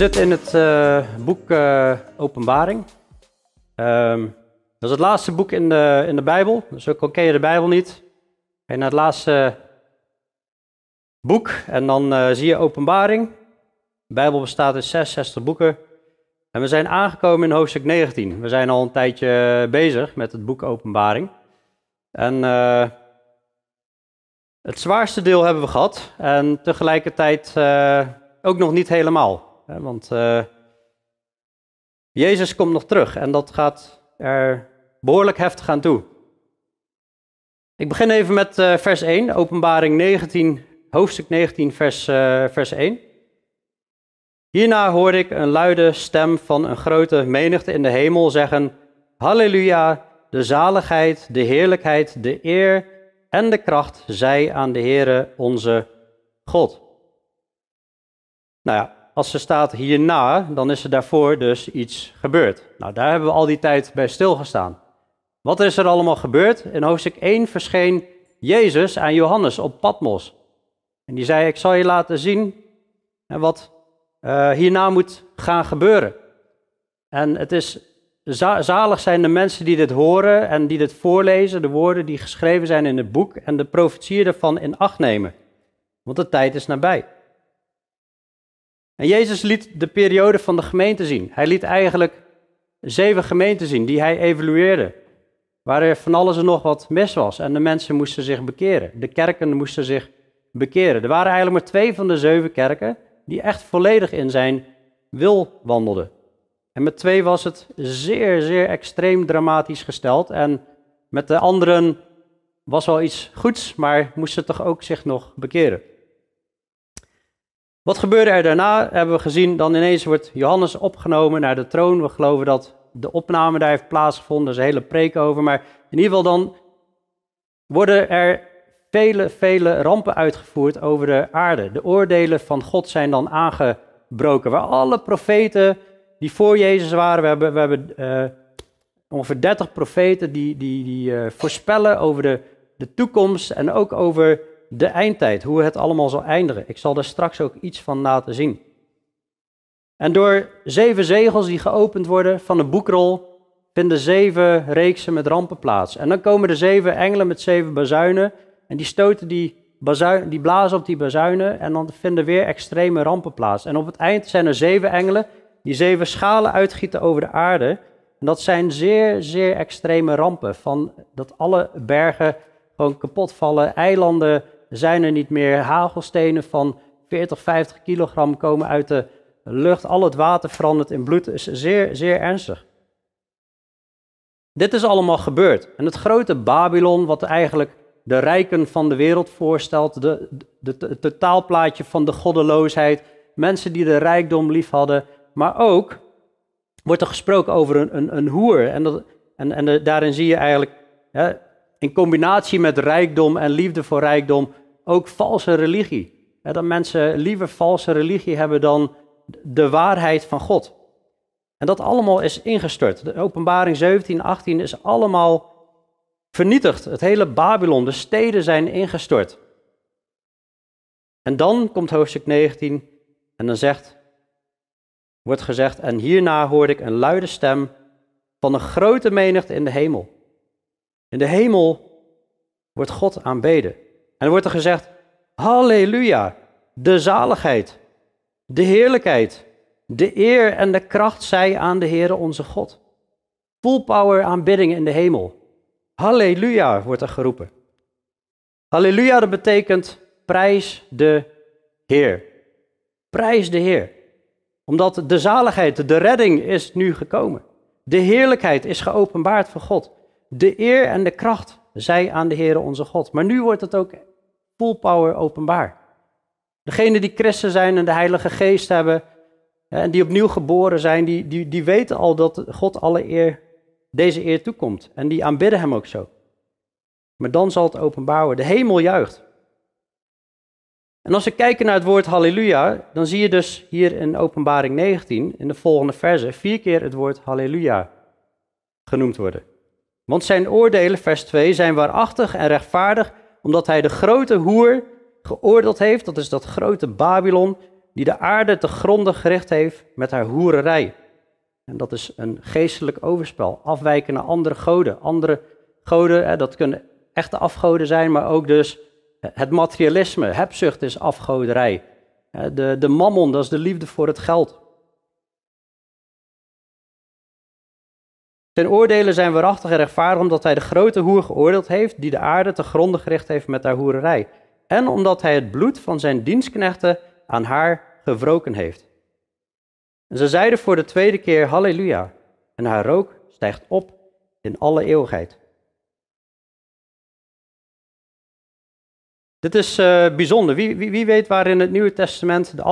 Zitten in het eh, boek eh, Openbaring. Ehm, dat is het laatste boek in de, in de Bijbel. Dus ook al ken je de Bijbel niet, je naar het laatste boek en dan eh, zie je Openbaring. De Bijbel bestaat uit 66 boeken. En we zijn aangekomen in hoofdstuk 19. We zijn al een tijdje bezig met het boek Openbaring. En het zwaarste deel hebben we gehad. En tegelijkertijd ook nog niet helemaal. Want uh, Jezus komt nog terug en dat gaat er behoorlijk heftig aan toe. Ik begin even met uh, vers 1, openbaring 19, hoofdstuk 19, vers, uh, vers 1. Hierna hoorde ik een luide stem van een grote menigte in de hemel zeggen: Halleluja, de zaligheid, de heerlijkheid, de eer en de kracht zij aan de Heere onze God. Nou ja, als er staat hierna, dan is er daarvoor dus iets gebeurd. Nou, daar hebben we al die tijd bij stilgestaan. Wat is er allemaal gebeurd? In hoofdstuk 1 verscheen Jezus aan Johannes op Patmos. En die zei, ik zal je laten zien wat uh, hierna moet gaan gebeuren. En het is zalig zijn de mensen die dit horen en die dit voorlezen, de woorden die geschreven zijn in het boek en de profetieën ervan in acht nemen. Want de tijd is nabij. En Jezus liet de periode van de gemeente zien. Hij liet eigenlijk zeven gemeenten zien die hij evalueerde. Waar er van alles en nog wat mis was. En de mensen moesten zich bekeren. De kerken moesten zich bekeren. Er waren eigenlijk maar twee van de zeven kerken die echt volledig in zijn wil wandelden. En met twee was het zeer, zeer extreem dramatisch gesteld. En met de anderen was wel iets goeds, maar moesten toch ook zich nog bekeren. Wat gebeurde er daarna? Hebben we gezien, dan ineens wordt Johannes opgenomen naar de troon. We geloven dat de opname daar heeft plaatsgevonden, er is een hele preek over. Maar in ieder geval dan worden er vele, vele rampen uitgevoerd over de aarde. De oordelen van God zijn dan aangebroken. Waar alle profeten die voor Jezus waren, we hebben, we hebben uh, ongeveer 30 profeten die, die, die uh, voorspellen over de, de toekomst en ook over de eindtijd, hoe het allemaal zal eindigen. Ik zal daar straks ook iets van laten zien. En door zeven zegels die geopend worden van de boekrol, vinden zeven reeksen met rampen plaats. En dan komen de zeven engelen met zeven bazuinen en die stoten die, bazuin, die blazen op die bazuinen en dan vinden weer extreme rampen plaats. En op het eind zijn er zeven engelen die zeven schalen uitgieten over de aarde. En dat zijn zeer, zeer extreme rampen, van dat alle bergen gewoon kapot vallen, eilanden zijn er niet meer. Hagelstenen van 40, 50 kilogram komen uit de lucht. Al het water verandert in bloed. is zeer, zeer ernstig. Dit is allemaal gebeurd. En het grote Babylon, wat eigenlijk de rijken van de wereld voorstelt, de, het totaalplaatje van de goddeloosheid, mensen die de rijkdom lief hadden, maar ook wordt er gesproken over een, een, een hoer. En, dat, en, en daarin zie je eigenlijk, in combinatie met rijkdom en liefde voor rijkdom, ook valse religie. dat mensen liever valse religie hebben dan de waarheid van God. En dat allemaal is ingestort. De openbaring 17, 18 is allemaal vernietigd. Het hele Babylon, de steden zijn ingestort. En dan komt hoofdstuk 19 en dan zegt, wordt gezegd, en hierna hoorde ik een luide stem van een grote menigte in de hemel. In de hemel wordt God aanbeden. En er wordt er gezegd, halleluja, de zaligheid, de heerlijkheid, de eer en de kracht zij aan de Heere onze God. Full power aanbidding in de hemel. Halleluja wordt er geroepen. Halleluja, dat betekent prijs de Heer. Prijs de Heer. Omdat de zaligheid, de redding is nu gekomen. De heerlijkheid is geopenbaard voor God. De eer en de kracht zij aan de Heere onze God. Maar nu wordt het ook full power openbaar. Degenen die christen zijn en de Heilige Geest hebben en die opnieuw geboren zijn, die, die, die weten al dat God alle eer, deze eer toekomt. En die aanbidden hem ook zo. Maar dan zal het openbaar worden. De hemel juicht. En als we kijken naar het woord halleluja, dan zie je dus hier in openbaring 19, in de volgende verse, vier keer het woord halleluja genoemd worden. Want zijn oordelen, vers 2, zijn waarachtig en rechtvaardig, omdat hij de grote hoer geoordeeld heeft, dat is dat grote Babylon, die de aarde te gronden gericht heeft met haar hoererij. En dat is een geestelijk overspel, afwijken naar andere goden. Andere goden, dat kunnen echte afgoden zijn, maar ook dus het materialisme, hebzucht is afgoderij. De, de mammon, dat is de liefde voor het geld. Ten oordelen zijn waarachtig en rechtvaardig omdat hij de grote hoer geoordeeld heeft, die de aarde te gronden gericht heeft met haar hoererij. En omdat hij het bloed van zijn dienstknechten aan haar gewroken heeft. En ze zeiden voor de tweede keer Halleluja. En haar rook stijgt op in alle eeuwigheid. Dit is uh, bijzonder. Wie, wie, wie, weet waar in het Nieuwe Testament de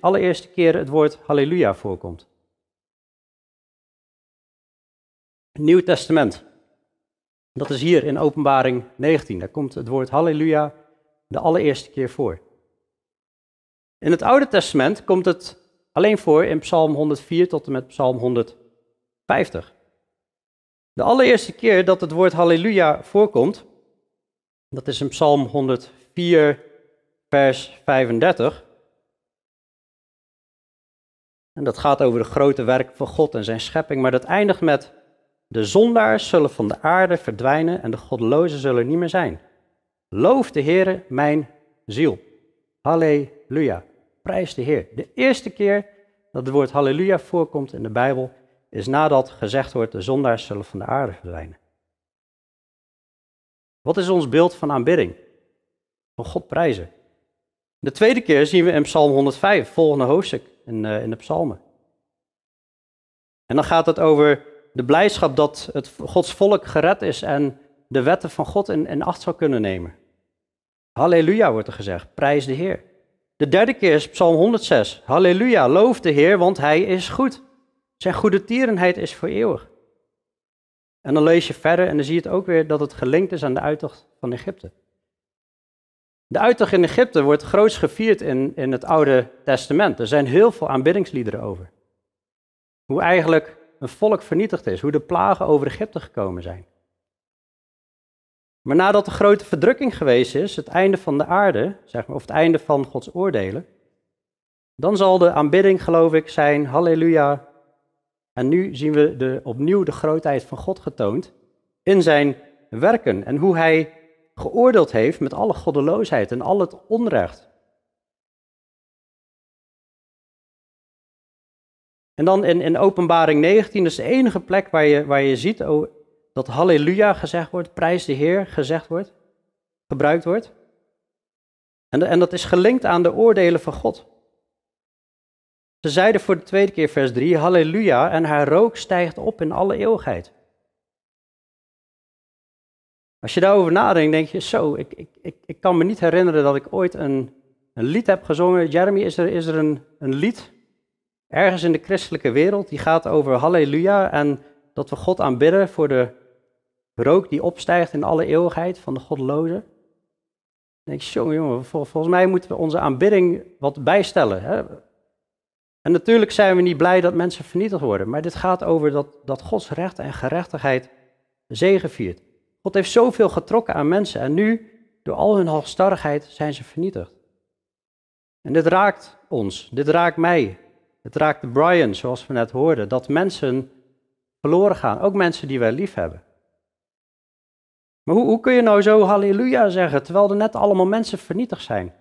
allereerste keer het woord Halleluja voorkomt? Nieuw Testament. Dat is hier in Openbaring 19. Daar komt het woord Halleluja de allereerste keer voor. In het Oude Testament komt het alleen voor in Psalm 104 tot en met Psalm 150. De allereerste keer dat het woord Halleluja voorkomt, dat is in Psalm 104, vers 35. En dat gaat over de grote werk van God en zijn schepping, maar dat eindigt met de zondaars zullen van de aarde verdwijnen en de goddelozen zullen niet meer zijn. Loof de Heere mijn ziel. Halleluja. Prijs de Heer. De eerste keer dat het woord halleluja voorkomt in de Bijbel is nadat gezegd wordt de zondaars zullen van de aarde verdwijnen. Wat is ons beeld van aanbidding? Van God prijzen. De tweede keer zien we in Psalm 105, volgende hoofdstuk in, uh, in de psalmen. En dan gaat het over de blijdschap dat het Gods volk gered is en de wetten van God in, in acht zou kunnen nemen. Halleluja wordt er gezegd, prijs de Heer. De derde keer is Psalm 106. Halleluja, loof de Heer, want Hij is goed. Zijn goede tierenheid is voor eeuwig. En dan lees je verder en dan zie je het ook weer dat het gelinkt is aan de uittocht van Egypte. De uittocht in Egypte wordt groots gevierd in, in het Oude Testament. Er zijn heel veel aanbiddingsliederen over. Hoe eigenlijk een volk vernietigd is, hoe de plagen over Egypte gekomen zijn. Maar nadat de grote verdrukking geweest is, het einde van de aarde, zeg maar, of het einde van Gods oordelen, dan zal de aanbidding, geloof ik, zijn halleluja. En nu zien we de, opnieuw de grootheid van God getoond in zijn werken en hoe hij geoordeeld heeft met alle goddeloosheid en al het onrecht. En dan in, in Openbaring 19, dat is de enige plek waar je, waar je ziet oh, dat halleluja gezegd wordt, prijs de Heer gezegd wordt, gebruikt wordt. En, en dat is gelinkt aan de oordelen van God. Ze zeiden voor de tweede keer vers 3, halleluja, en haar rook stijgt op in alle eeuwigheid. Als je daarover nadenkt, denk je, zo, ik, ik, ik, ik kan me niet herinneren dat ik ooit een, een lied heb gezongen. Jeremy, is er, is er een, een lied ergens in de christelijke wereld die gaat over halleluja en dat we God aanbidden voor de rook die opstijgt in alle eeuwigheid van de goddelozen. Denk je, jongen, jongen, volgens mij moeten we onze aanbidding wat bijstellen. Hè? En natuurlijk zijn we niet blij dat mensen vernietigd worden, maar dit gaat over dat, dat Gods recht en gerechtigheid zegeviert. God heeft zoveel getrokken aan mensen en nu, door al hun halstarrigheid, zijn ze vernietigd. En dit raakt ons, dit raakt mij, het raakt Brian, zoals we net hoorden, dat mensen verloren gaan, ook mensen die wij lief hebben. Maar hoe, hoe kun je nou zo halleluja zeggen, terwijl er net allemaal mensen vernietigd zijn?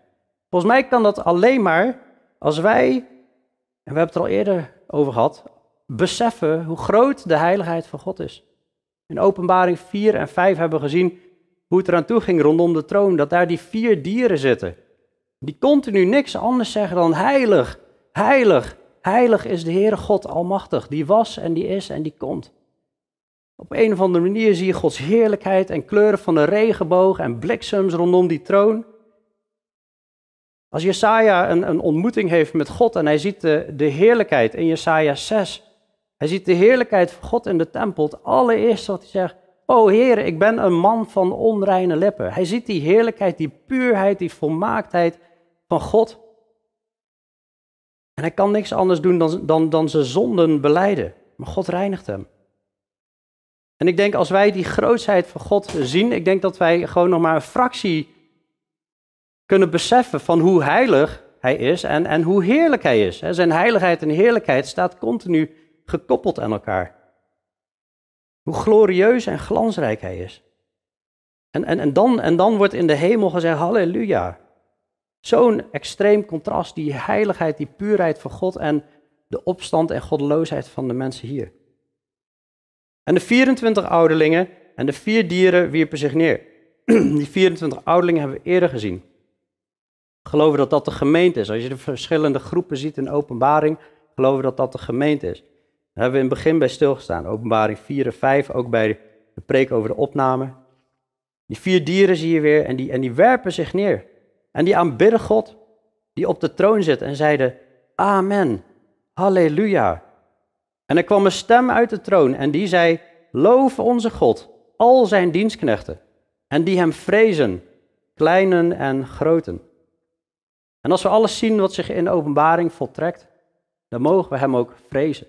Volgens mij kan dat alleen maar als wij, en we hebben het er al eerder over gehad, beseffen hoe groot de heiligheid van God is. In Openbaring 4 en 5 hebben we gezien hoe het eraan toe ging rondom de troon, dat daar die vier dieren zitten. Die continu niks anders zeggen dan heilig, heilig, heilig is de Heere God Almachtig, die was en die is en die komt. Op een of andere manier zie je Gods heerlijkheid en kleuren van de regenboog en bliksems rondom die troon. Als Jesaja een, een ontmoeting heeft met God en hij ziet de, de heerlijkheid in Jesaja 6, hij ziet de heerlijkheid van God in de tempel, het allereerste wat hij zegt, O Heer, ik ben een man van onreine lippen. Hij ziet die heerlijkheid, die puurheid, die volmaaktheid van God. En hij kan niks anders doen dan, dan, dan zijn zonden beleiden. Maar God reinigt hem. En ik denk als wij die grootheid van God zien, ik denk dat wij gewoon nog maar een fractie kunnen beseffen van hoe heilig hij is en, en hoe heerlijk hij is. Zijn heiligheid en heerlijkheid staat continu gekoppeld aan elkaar. Hoe glorieus en glansrijk hij is. En, en, en, dan, en dan wordt in de hemel gezegd, halleluja. Zo'n extreem contrast, die heiligheid, die puurheid van God en de opstand en goddeloosheid van de mensen hier. En de 24 ouderlingen en de vier dieren wierpen zich neer. Die 24 ouderlingen hebben we eerder gezien. Geloven dat dat de gemeente is. Als je de verschillende groepen ziet in openbaring, geloven dat dat de gemeente is. Daar hebben we in het begin bij stilgestaan. Openbaring 4 en 5, ook bij de preek over de opname. Die vier dieren zie je weer en die, en die werpen zich neer. En die aanbidden God, die op de troon zit en zeiden, Amen, Halleluja. En er kwam een stem uit de troon en die zei, Loof onze God, al zijn dienstknechten, en die hem vrezen, kleinen en groten. En als we alles zien wat zich in de openbaring voltrekt, dan mogen we hem ook vrezen.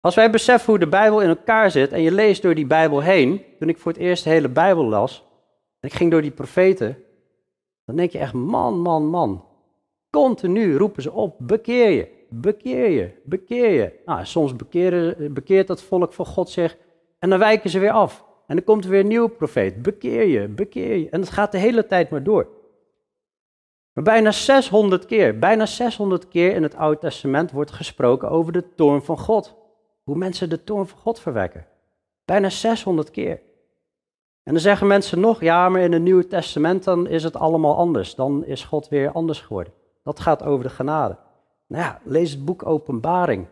Als wij beseffen hoe de Bijbel in elkaar zit en je leest door die Bijbel heen, toen ik voor het eerst de hele Bijbel las, en ik ging door die profeten, dan denk je echt, man, man, man. Continu roepen ze op, bekeer je, bekeer je, bekeer je. Nou, soms bekeert dat volk van God zich en dan wijken ze weer af. En dan komt er weer een nieuwe profeet, bekeer je, bekeer je. En het gaat de hele tijd maar door. Maar bijna 600 keer, bijna 600 keer in het Oude Testament wordt gesproken over de toorn van God. Hoe mensen de toorn van God verwekken. Bijna 600 keer. En dan zeggen mensen nog, ja, maar in het Nieuwe Testament dan is het allemaal anders. Dan is God weer anders geworden. Dat gaat over de genade. Nou ja, lees het boek Openbaring.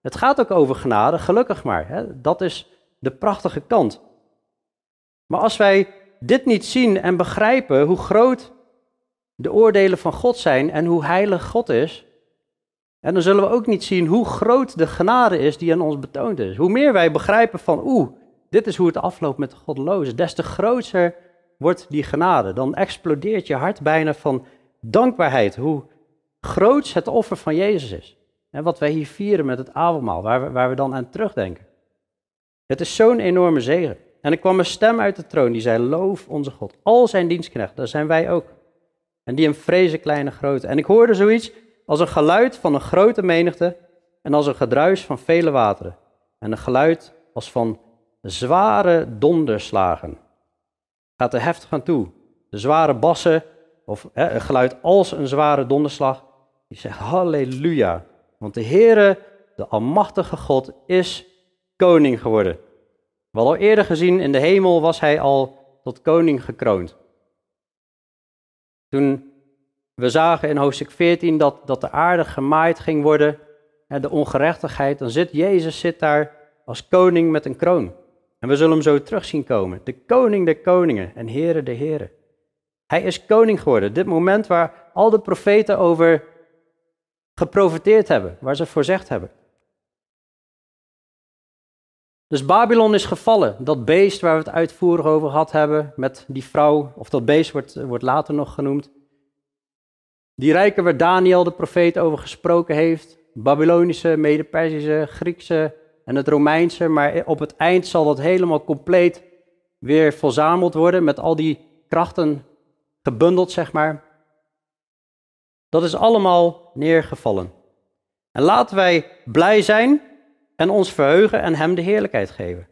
Het gaat ook over genade, gelukkig maar. Hè? Dat is de prachtige kant. Maar als wij dit niet zien en begrijpen hoe groot de oordelen van God zijn en hoe heilig God is, en dan zullen we ook niet zien hoe groot de genade is die aan ons betoond is. Hoe meer wij begrijpen van, oeh, dit is hoe het afloopt met de goddelozen, des te groter wordt die genade. Dan explodeert je hart bijna van dankbaarheid, hoe groot het offer van Jezus is. En wat wij hier vieren met het avondmaal, waar we, waar we dan aan terugdenken. Het is zo'n enorme zegen. En er kwam een stem uit de troon die zei, loof onze God. Al zijn dienstknechten, dat zijn wij ook. En die hem vrezen kleine grote. En ik hoorde zoiets als een geluid van een grote menigte en als een gedruis van vele wateren. En een geluid als van zware donderslagen. Gaat er heftig aan toe. De zware bassen, of hè, een geluid als een zware donderslag, die zegt halleluja. Want de Heere, de Almachtige God, is koning geworden. We hadden al eerder gezien, in de hemel was hij al tot koning gekroond. Toen we zagen in hoofdstuk 14 dat, dat de aarde gemaaid ging worden, de ongerechtigheid, dan zit Jezus zit daar als koning met een kroon. En we zullen hem zo terug zien komen. De koning der koningen en heren de heren. Hij is koning geworden. Dit moment waar al de profeten over geprofiteerd hebben, waar ze voorzegd hebben. Dus Babylon is gevallen. Dat beest waar we het uitvoerig over gehad hebben met die vrouw, of dat beest wordt, wordt later nog genoemd. Die rijken waar Daniel de profeet over gesproken heeft. Babylonische, Mede-Persische, Griekse en het Romeinse. Maar op het eind zal dat helemaal compleet weer verzameld worden met al die krachten gebundeld, zeg maar. Dat is allemaal neergevallen. En laten wij blij zijn en ons verheugen en Hem de heerlijkheid geven.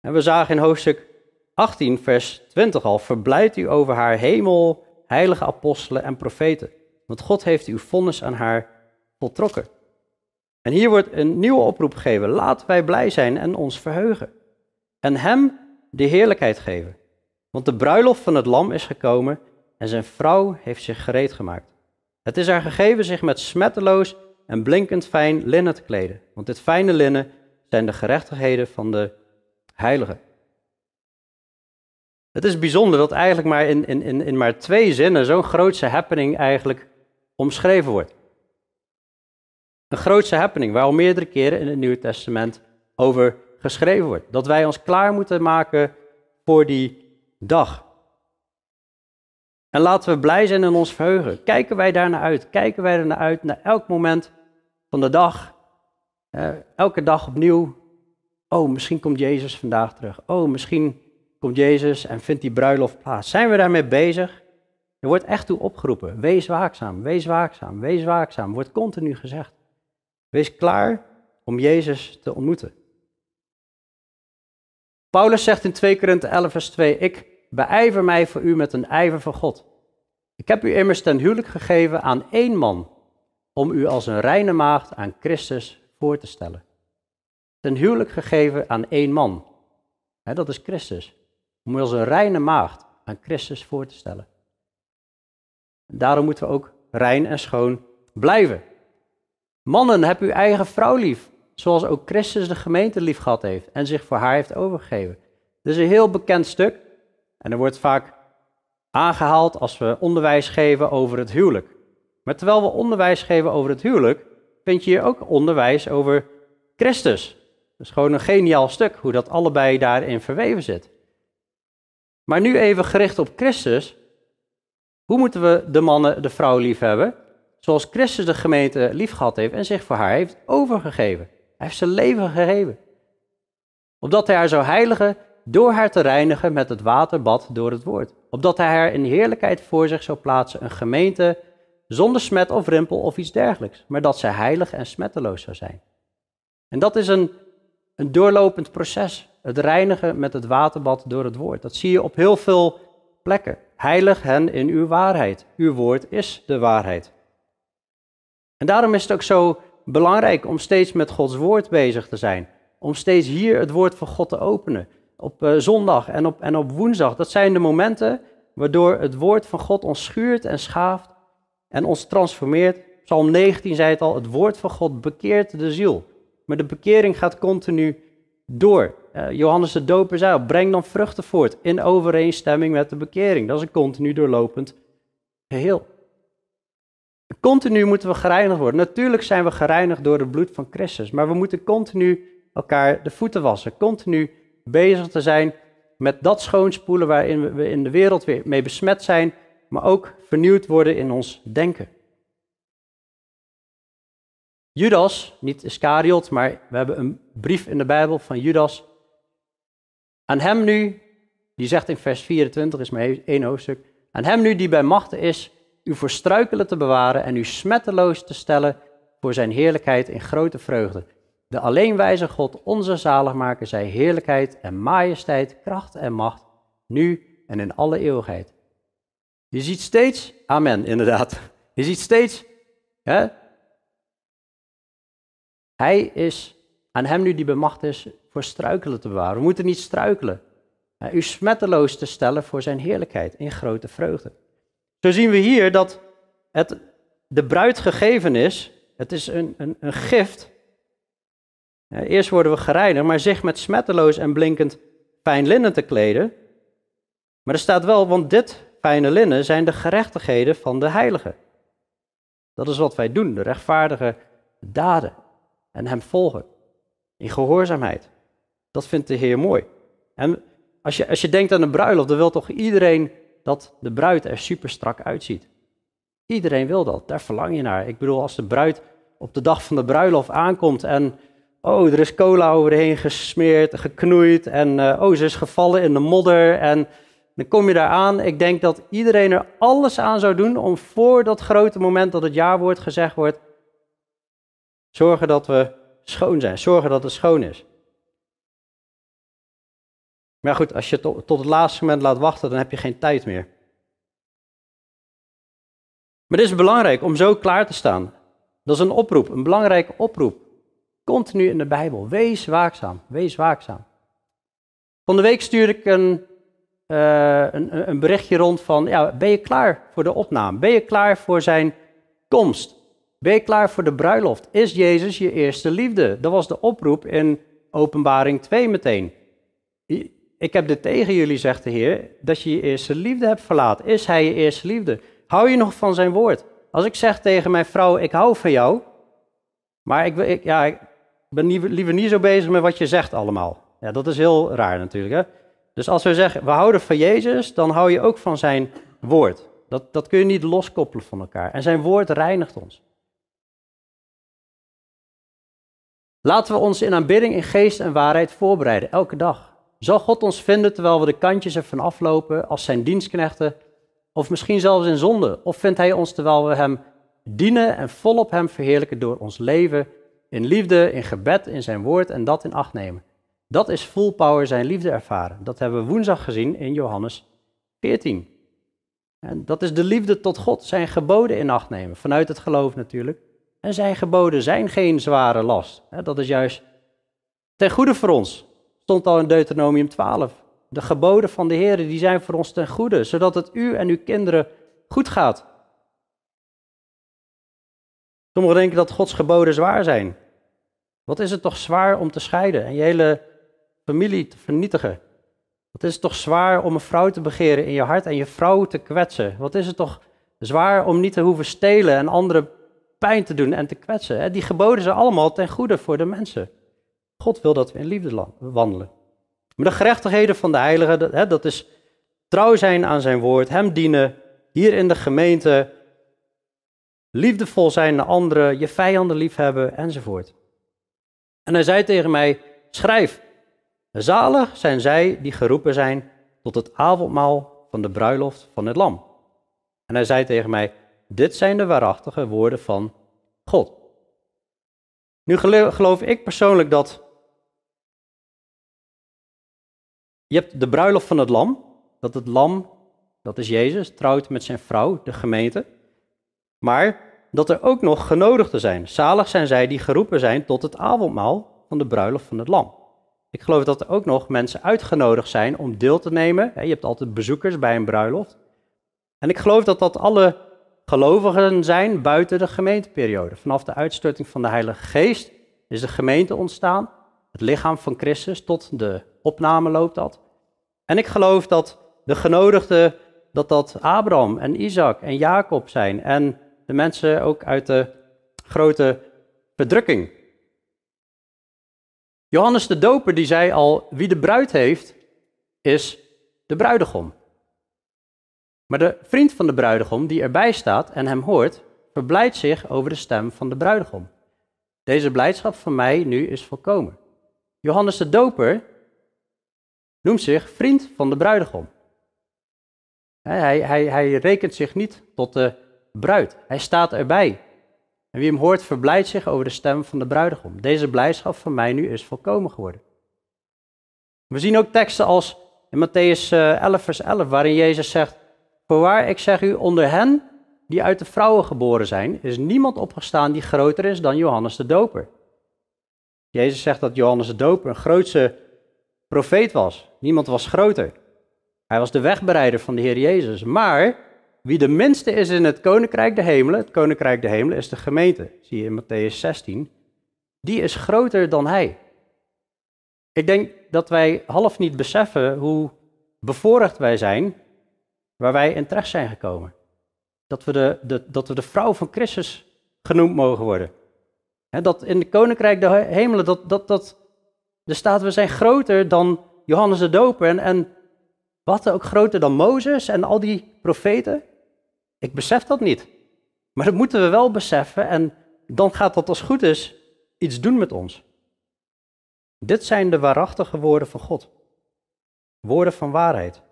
En we zagen in hoofdstuk 18, vers 20 al, verblijd u over haar hemel, heilige apostelen en profeten, want God heeft uw vonnis aan haar voltrokken. En hier wordt een nieuwe oproep gegeven, laten wij blij zijn en ons verheugen. En Hem de heerlijkheid geven. Want de bruiloft van het lam is gekomen en zijn vrouw heeft zich gereed gemaakt. Het is haar gegeven zich met smetteloos en blinkend fijn linnen te kleden. Want dit fijne linnen zijn de gerechtigheden van de heiligen. Het is bijzonder dat eigenlijk maar in, in, in, in maar twee zinnen zo'n grootse happening eigenlijk omschreven wordt. Een grootse happening waar al meerdere keren in het Nieuwe Testament over geschreven wordt. Dat wij ons klaar moeten maken voor die dag. En laten we blij zijn en ons verheugen. Kijken wij daar naar uit? Kijken wij er naar uit naar elk moment van de dag? Eh, elke dag opnieuw. Oh, misschien komt Jezus vandaag terug. Oh, misschien komt Jezus en vindt die bruiloft plaats. Zijn we daarmee bezig? Je wordt echt toe opgeroepen. Wees waakzaam, wees waakzaam, wees waakzaam. Wordt continu gezegd. Wees klaar om Jezus te ontmoeten. Paulus zegt in 2 Korinthe 11 vers 2, ik beijver mij voor u met een ijver van God. Ik heb u immers ten huwelijk gegeven aan één man, om u als een reine maagd aan Christus voor te stellen. Ten huwelijk gegeven aan één man. dat is Christus. Om u als een reine maagd aan Christus voor te stellen. Daarom moeten we ook rein en schoon blijven. Mannen, heb uw eigen vrouw lief, zoals ook Christus de gemeente lief gehad heeft en zich voor haar heeft overgegeven. Dit is een heel bekend stuk en er wordt vaak aangehaald als we onderwijs geven over het huwelijk. Maar terwijl we onderwijs geven over het huwelijk, vind je hier ook onderwijs over Christus. Dat is gewoon een geniaal stuk, hoe dat allebei daarin verweven zit. Maar nu even gericht op Christus. Hoe moeten we de mannen, de vrouw lief hebben? Zoals Christus de gemeente lief gehad heeft en zich voor haar heeft overgegeven. Hij heeft zijn leven gegeven. Opdat hij haar zou heiligen door haar te reinigen met het waterbad door het woord. Opdat hij haar in heerlijkheid voor zich zou plaatsen, een gemeente zonder smet of rimpel of iets dergelijks. Maar dat zij heilig en smetteloos zou zijn. En dat is een, een doorlopend proces. Het reinigen met het waterbad door het woord. Dat zie je op heel veel plekken. Heilig hen in uw waarheid. Uw woord is de waarheid. En daarom is het ook zo belangrijk om steeds met Gods woord bezig te zijn. Om steeds hier het woord van God te openen. Op uh, zondag en op, en op woensdag. Dat zijn de momenten waardoor het woord van God ons schuurt en schaaft en ons transformeert. Psalm 19 zei het al, het woord van God bekeert de ziel. Maar de bekering gaat continu door. Uh, Johannes de Doper zei breng dan vruchten voort in overeenstemming met de bekering. Dat is een continu doorlopend geheel. Continu moeten we gereinigd worden. Natuurlijk zijn we gereinigd door het bloed van Christus, maar we moeten continu elkaar de voeten wassen. Continu bezig te zijn met dat schoonspoelen waarin we in de wereld weer mee besmet zijn, maar ook vernieuwd worden in ons denken. Judas, niet Iscariot, maar we hebben een brief in de Bijbel van Judas. Aan hem nu, die zegt in vers 24, is maar één hoofdstuk. Aan hem nu die bij machten is u voor struikelen te bewaren en u smetteloos te stellen voor zijn heerlijkheid in grote vreugde. De alleenwijze God, onze zaligmaker, zij heerlijkheid en majesteit, kracht en macht, nu en in alle eeuwigheid. Je ziet steeds, amen, inderdaad. Je ziet steeds, hè, hij is, aan hem nu die bemacht is, voor struikelen te bewaren. We moeten niet struikelen. U smetteloos te stellen voor zijn heerlijkheid in grote vreugde. Zo zien we hier dat het de bruid gegeven is. Het is een, een, een gift. Eerst worden we gereinigd, maar zich met smetteloos en blinkend fijn linnen te kleden. Maar er staat wel, want dit fijne linnen zijn de gerechtigheden van de heiligen. Dat is wat wij doen, de rechtvaardige daden. En hem volgen. In gehoorzaamheid. Dat vindt de Heer mooi. En als je, als je denkt aan een bruiloft, dan wil toch iedereen dat de bruid er super strak uitziet. Iedereen wil dat, daar verlang je naar. Ik bedoel, als de bruid op de dag van de bruiloft aankomt en oh, er is cola overheen gesmeerd, geknoeid en uh, oh, ze is gevallen in de modder en dan kom je daar aan. Ik denk dat iedereen er alles aan zou doen om voor dat grote moment dat het jaarwoord gezegd wordt, zorgen dat we schoon zijn, zorgen dat het schoon is. Maar goed, als je tot, het laatste moment laat wachten, dan heb je geen tijd meer. Maar dit is belangrijk om zo klaar te staan. Dat is een oproep, een belangrijke oproep. Continu in de Bijbel. Wees waakzaam, wees waakzaam. Van de week stuurde ik een, uh, een, een, berichtje rond van, ja, ben je klaar voor de opname? Ben je klaar voor zijn komst? Ben je klaar voor de bruiloft? Is Jezus je eerste liefde? Dat was de oproep in Openbaring 2 meteen. Ik heb dit tegen jullie, zegt de Heer, dat je je eerste liefde hebt verlaten. Is Hij je eerste liefde? Hou je nog van zijn woord? Als ik zeg tegen mijn vrouw, ik hou van jou, maar ik, ja, ik ben liever niet zo bezig met wat je zegt allemaal. Ja, dat is heel raar natuurlijk. Hè? Dus als we zeggen, we houden van Jezus, dan hou je ook van zijn woord. Dat, dat kun je niet loskoppelen van elkaar. En zijn woord reinigt ons. Laten we ons in aanbidding in geest en waarheid voorbereiden, elke dag. Zal God ons vinden terwijl we de kantjes ervan aflopen als zijn dienstknechten, Of misschien zelfs in zonde? Of vindt hij ons terwijl we hem dienen en volop hem verheerlijken door ons leven in liefde, in gebed, in zijn woord en dat in acht nemen? Dat is full power zijn liefde ervaren. Dat hebben we woensdag gezien in Johannes 14. En dat is de liefde tot God, zijn geboden in acht nemen, vanuit het geloof natuurlijk. En zijn geboden zijn geen zware last. Dat is juist ten goede voor ons. Stond al in Deuteronomium 12. De geboden van de Heer die zijn voor ons ten goede, zodat het u en uw kinderen goed gaat. Sommigen denken dat Gods geboden zwaar zijn. Wat is het toch zwaar om te scheiden en je hele familie te vernietigen? Wat is het toch zwaar om een vrouw te begeren in je hart en je vrouw te kwetsen? Wat is het toch zwaar om niet te hoeven stelen en anderen pijn te doen en te kwetsen? Die geboden zijn allemaal ten goede voor de mensen. God wil dat we in liefde wandelen. Maar de gerechtigheden van de heilige, dat is trouw zijn aan zijn woord, hem dienen, hier in de gemeente, liefdevol zijn naar anderen, je vijanden liefhebben enzovoort. En hij zei tegen mij, schrijf, zalig zijn zij die geroepen zijn tot het avondmaal van de bruiloft van het lam. En hij zei tegen mij, dit zijn de waarachtige woorden van God. Nu geloof ik persoonlijk dat Je hebt de bruiloft van het lam. Dat het lam, dat is Jezus, trouwt met zijn vrouw, de gemeente. Maar dat er ook nog genodigden zijn. Zalig zijn zij die geroepen zijn tot het avondmaal van de bruiloft van het lam. Ik geloof dat er ook nog mensen uitgenodigd zijn om deel te nemen. Je hebt altijd bezoekers bij een bruiloft. En ik geloof dat dat alle gelovigen zijn buiten de gemeenteperiode. Vanaf de uitstorting van de Heilige Geest is de gemeente ontstaan het lichaam van Christus, tot de opname loopt dat. En ik geloof dat de genodigden, dat dat Abraham en Isaac en Jacob zijn en de mensen ook uit de grote verdrukking. Johannes de Doper die zei al, wie de bruid heeft, is de bruidegom. Maar de vriend van de bruidegom die erbij staat en hem hoort, verblijdt zich over de stem van de bruidegom. Deze blijdschap van mij nu is volkomen. Johannes de Doper noemt zich vriend van de bruidegom. Hij, hij, hij rekent zich niet tot de bruid. Hij staat erbij. En wie hem hoort, verblijdt zich over de stem van de bruidegom. Deze blijdschap van mij nu is volkomen geworden. We zien ook teksten als in Matthäus 11, eh, vers 11, waarin Jezus zegt: Voorwaar, ik zeg u, onder hen die uit de vrouwen geboren zijn, is niemand opgestaan die groter is dan Johannes de Doper. Jezus zegt dat Johannes de Doper een grootste profeet was. Niemand was groter. Hij was de wegbereider van de Heer Jezus. Maar wie de minste is in het koninkrijk de hemelen, het koninkrijk de hemelen is de gemeente, zie je in Matthäus 16, die is groter dan hij. Ik denk dat wij half niet beseffen hoe bevoorrecht wij zijn waar wij in terecht zijn gekomen. Dat we de, de, dat we de vrouw van Christus genoemd mogen worden dat in de koninkrijk de hemelen, dat, dat, dat, er staat, we zijn groter dan Johannes de Doper en, en wat ook groter dan Mozes en al die profeten. Ik besef dat niet. Maar dat moeten we wel beseffen en dan gaat dat als goed is iets doen met ons. Dit zijn de waarachtige woorden van God. Woorden van waarheid.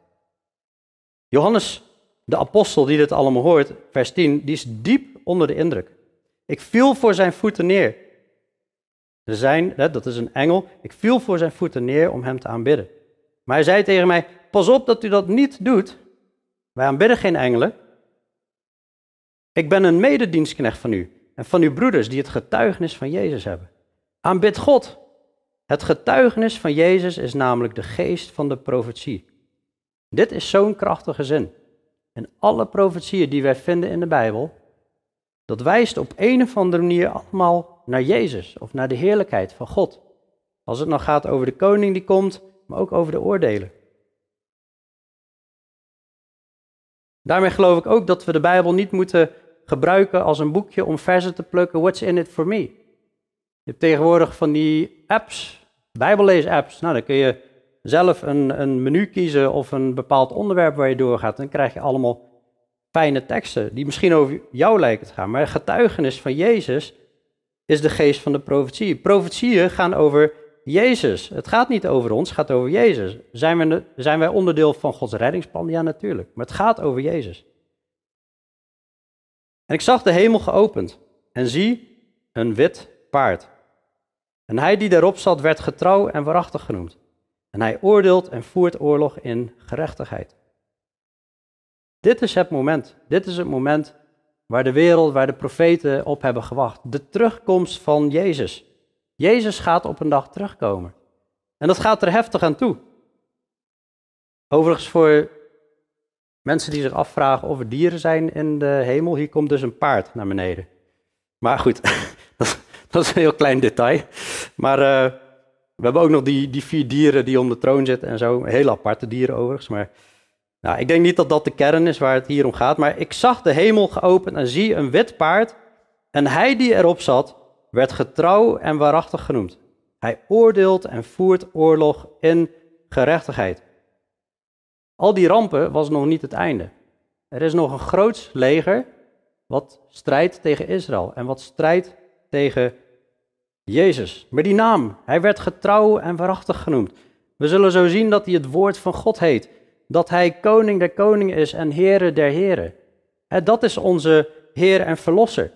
Johannes, de apostel die dit allemaal hoort, vers 10, die is diep onder de indruk. Ik viel voor zijn voeten neer. Er zijn, dat is een engel, ik viel voor zijn voeten neer om hem te aanbidden. Maar hij zei tegen mij, pas op dat u dat niet doet. Wij aanbidden geen engelen. Ik ben een mededienstknecht van u en van uw broeders die het getuigenis van Jezus hebben. Aanbid God. Het getuigenis van Jezus is namelijk de geest van de profetie. Dit is zo'n krachtige zin. En alle profetieën die wij vinden in de Bijbel, dat wijst op een of andere manier allemaal naar Jezus of naar de heerlijkheid van God. Als het nou gaat over de koning die komt, maar ook over de oordelen. Daarmee geloof ik ook dat we de Bijbel niet moeten gebruiken als een boekje om versen te plukken. What's in it for me? Je hebt tegenwoordig van die apps, Bijbellees-apps. Nou, dan kun je zelf een, een menu kiezen of een bepaald onderwerp waar je doorgaat. Dan krijg je allemaal fijne teksten die misschien over jou lijken te gaan. Maar getuigenis van Jezus is de geest van de profetie. Profetieën gaan over Jezus. Het gaat niet over ons, het gaat over Jezus. Zijn wij, zijn wij onderdeel van Gods reddingsplan? Ja, natuurlijk. Maar het gaat over Jezus. En ik zag de hemel geopend en zie een wit paard. En hij die daarop zat werd getrouw en waarachtig genoemd. En hij oordeelt en voert oorlog in gerechtigheid. Dit is het moment. Dit is het moment waar de wereld, waar de profeten op hebben gewacht. De terugkomst van Jezus. Jezus gaat op een dag terugkomen. En dat gaat er heftig aan toe. Overigens voor mensen die zich afvragen of er dieren zijn in de hemel, hier komt dus een paard naar beneden. Maar goed, dat, is een heel klein detail. Maar uh, we hebben ook nog die, die vier dieren die om de troon zitten en zo. Hele aparte dieren overigens. Maar nou, ik denk niet dat dat de kern is waar het hier om gaat. Maar ik zag de hemel geopend en zie een wit paard. En hij die erop zat, werd getrouw en waarachtig genoemd. Hij oordeelt en voert oorlog in gerechtigheid. Al die rampen was nog niet het einde. Er is nog een groot leger wat strijdt tegen Israël en wat strijdt tegen Jezus. Maar die naam, hij werd getrouw en waarachtig genoemd. We zullen zo zien dat hij het woord van God heet. Dat hij koning der koningen is en here der heren. En dat is onze Heer en Verlosser.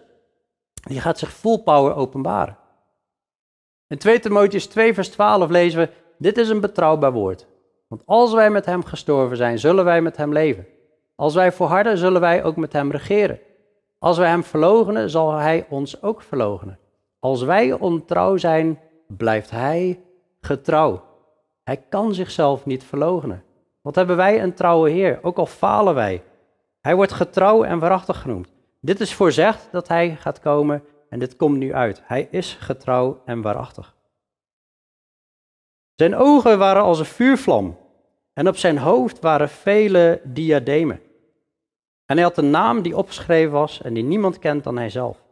Die gaat zich full power openbaren. In 2 Timotheüs 2 vers 12 lezen we, dit is een betrouwbaar woord. Want als wij met hem gestorven zijn, zullen wij met hem leven. Als wij volharden, zullen wij ook met hem regeren. Als wij hem verlogenen, zal hij ons ook verlogenen. Als wij ontrouw zijn, blijft hij getrouw. Hij kan zichzelf niet verlogenen. Wat hebben wij een trouwe Heer, ook al falen wij. Hij wordt getrouw en waarachtig genoemd. Dit is voorzegd dat hij gaat komen en dit komt nu uit. Hij is getrouw en waarachtig. Zijn ogen waren als een vuurvlam en op zijn hoofd waren vele diademen. En hij had een naam die opgeschreven was en die niemand kent dan hijzelf.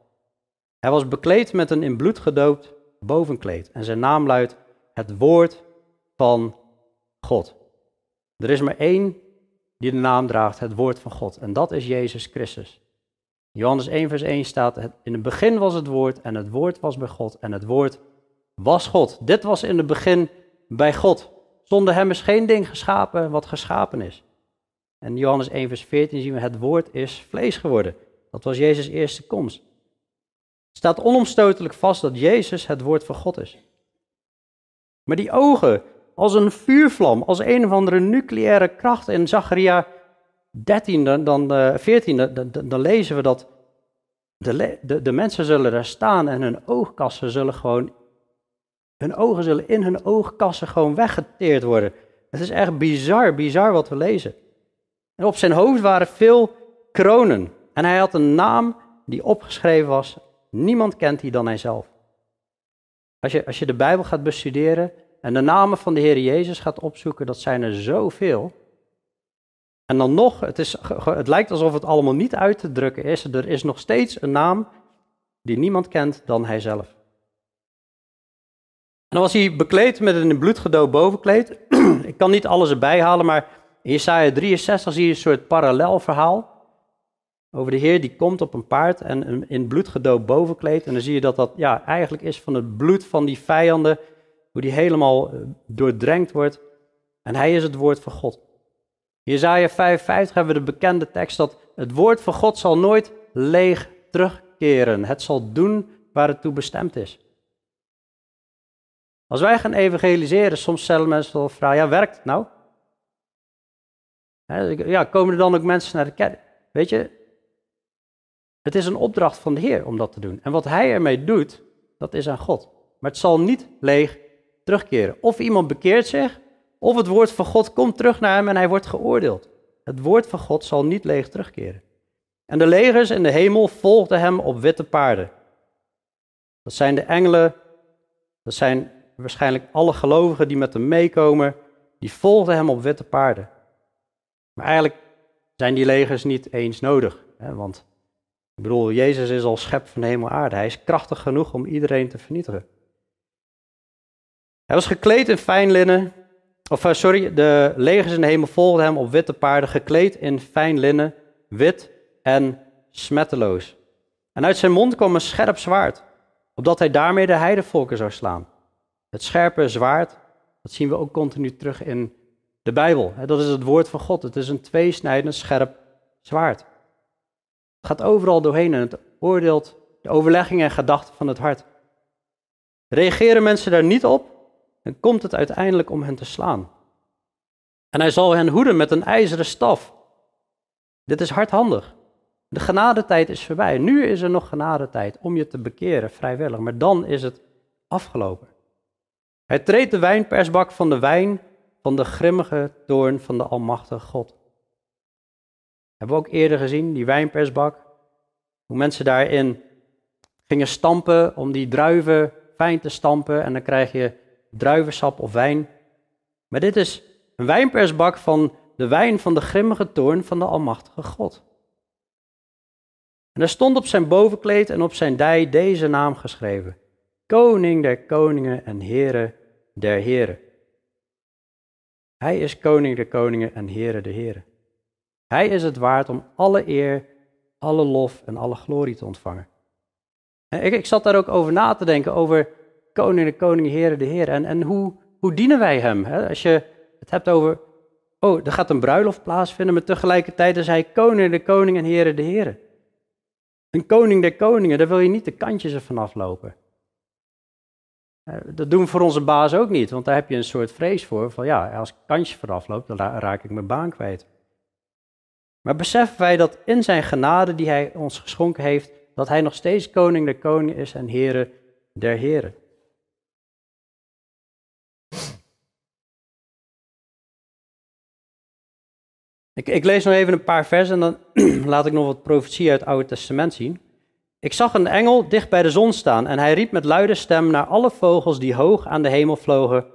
Hij was bekleed met een in bloed gedoopt bovenkleed en zijn naam luidt het woord van God. Er is maar één die de naam draagt, het woord van God en dat is Jezus Christus. Johannes 1 vers 1 staat, in het begin was het woord en het woord was bij God en het woord was God. Dit was in het begin bij God. Zonder hem is geen ding geschapen wat geschapen is. En Johannes 1 vers 14 zien we, het woord is vlees geworden. Dat was Jezus' eerste komst. Het staat onomstotelijk vast dat Jezus het woord van God is. Maar die ogen, als een vuurvlam, als een of andere nucleaire kracht in Zacharia 13, dan, 14, eh, dan, dan, lezen we dat de, de, de mensen zullen daar staan en hun oogkassen zullen gewoon, hun ogen zullen in hun oogkassen gewoon weggeteerd worden. Het is echt bizar, bizar wat we lezen. En op zijn hoofd waren veel kronen. En hij had een naam die opgeschreven was. Niemand kent die dan hijzelf. Als je, als je de Bijbel gaat bestuderen en de namen van de Heer Jezus gaat opzoeken, dat zijn er zoveel. En dan nog, het, is, het lijkt alsof het allemaal niet uit te drukken is. Er is nog steeds een naam die niemand kent dan hijzelf. En dan was hij bekleed met een in bloed gedoopt bovenkleed. Ik kan niet alles erbij halen, maar in Jesaja 63 zie je een soort parallel verhaal. Over de Heer die komt op een paard en in bloed gedoopt bovenkleed. En dan zie je dat dat ja, eigenlijk is van het bloed van die vijanden. Hoe die helemaal eh, doordrenkt wordt. En hij is het woord van God. Jezaja 55 hebben we de bekende tekst dat het woord van God zal nooit leeg terugkeren. Het zal doen waar het toe bestemd is. Als wij gaan evangeliseren, soms stellen mensen wel vragen, ja, werkt het nou? Ja, komen er dan ook mensen naar de kerk? Weet je, het is een opdracht van de Heer om dat te doen. En wat Hij ermee doet, dat is aan God. Maar het zal niet leeg terugkeren. Of iemand bekeert zich, of het woord van God komt terug naar hem en hij wordt geoordeeld. Het woord van God zal niet leeg terugkeren. En de legers in de hemel volgden hem op witte paarden. Dat zijn de engelen, dat zijn waarschijnlijk alle gelovigen die met hem meekomen, die volgden hem op witte paarden. Maar eigenlijk zijn die legers niet eens nodig. Hè? Want ik bedoel, Jezus is al schep van hemel aarde. Hij is krachtig genoeg om iedereen te vernietigen. Hij was gekleed in fijn linnen, of eh, sorry, de legers in de hemel volgden hem op witte paarden, gekleed in fijn linnen, wit en smetteloos. En uit zijn mond kwam een scherp zwaard, opdat hij daarmee de heidevolken zou slaan. Het scherpe zwaard, dat zien we ook continu terug in de Bijbel. Dat is het woord van God. Het is een tweesnijdend scherp zwaard. Het gaat overal doorheen en het oordeelt de overleggingen en gedachten van het hart. Reageren mensen daar niet op, dan komt het uiteindelijk om hen te slaan. En hij zal hen hoeden met een ijzeren staf. Dit is hardhandig. De genadetijd is voorbij. Nu is er nog genadetijd om je te bekeren, vrijwillig. Maar dan is het afgelopen. Hij treedt de wijnpersbak van de wijn van de grimmige toorn van de Almachtige God. Hebben we ook eerder gezien, die wijnpersbak. Hoe mensen daarin gingen stampen om die druiven fijn te stampen. En dan krijg je druivensap of wijn. Maar dit is een wijnpersbak van de wijn van de grimmige toorn van de Almachtige God. En er stond op zijn bovenkleed en op zijn dij deze naam geschreven: Koning der koningen en Heere der heren. Hij is koning der koningen en Heere der heren. Hij is het waard om alle eer, alle lof en alle glorie te ontvangen. En ik, ik zat daar ook over na te denken, over koning der koningen, Heere der heren. En, en hoe, hoe dienen wij hem? Hè? Als je het hebt over, oh, er gaat een bruiloft plaatsvinden, maar tegelijkertijd is hij koning der koningen en Heere der heren. Een koning der koningen, daar wil je niet de kantjes ervan aflopen. Eh, dat doen we voor onze baas ook niet, want daar heb je een soort vrees voor. Van ja, als ik kantje vanaf loop, dan raak ik mijn baan kwijt. Maar beseffen wij dat in zijn genade die hij ons geschonken heeft, dat hij nog steeds koning der koningen is en heren der heren. Ik, ik, lees nog even een paar versen en dan laat ik nog wat profetie uit het Oude Testament zien. Ik zag een engel dicht bij de zon staan en hij riep met luide stem naar alle vogels die hoog aan de hemel vlogen: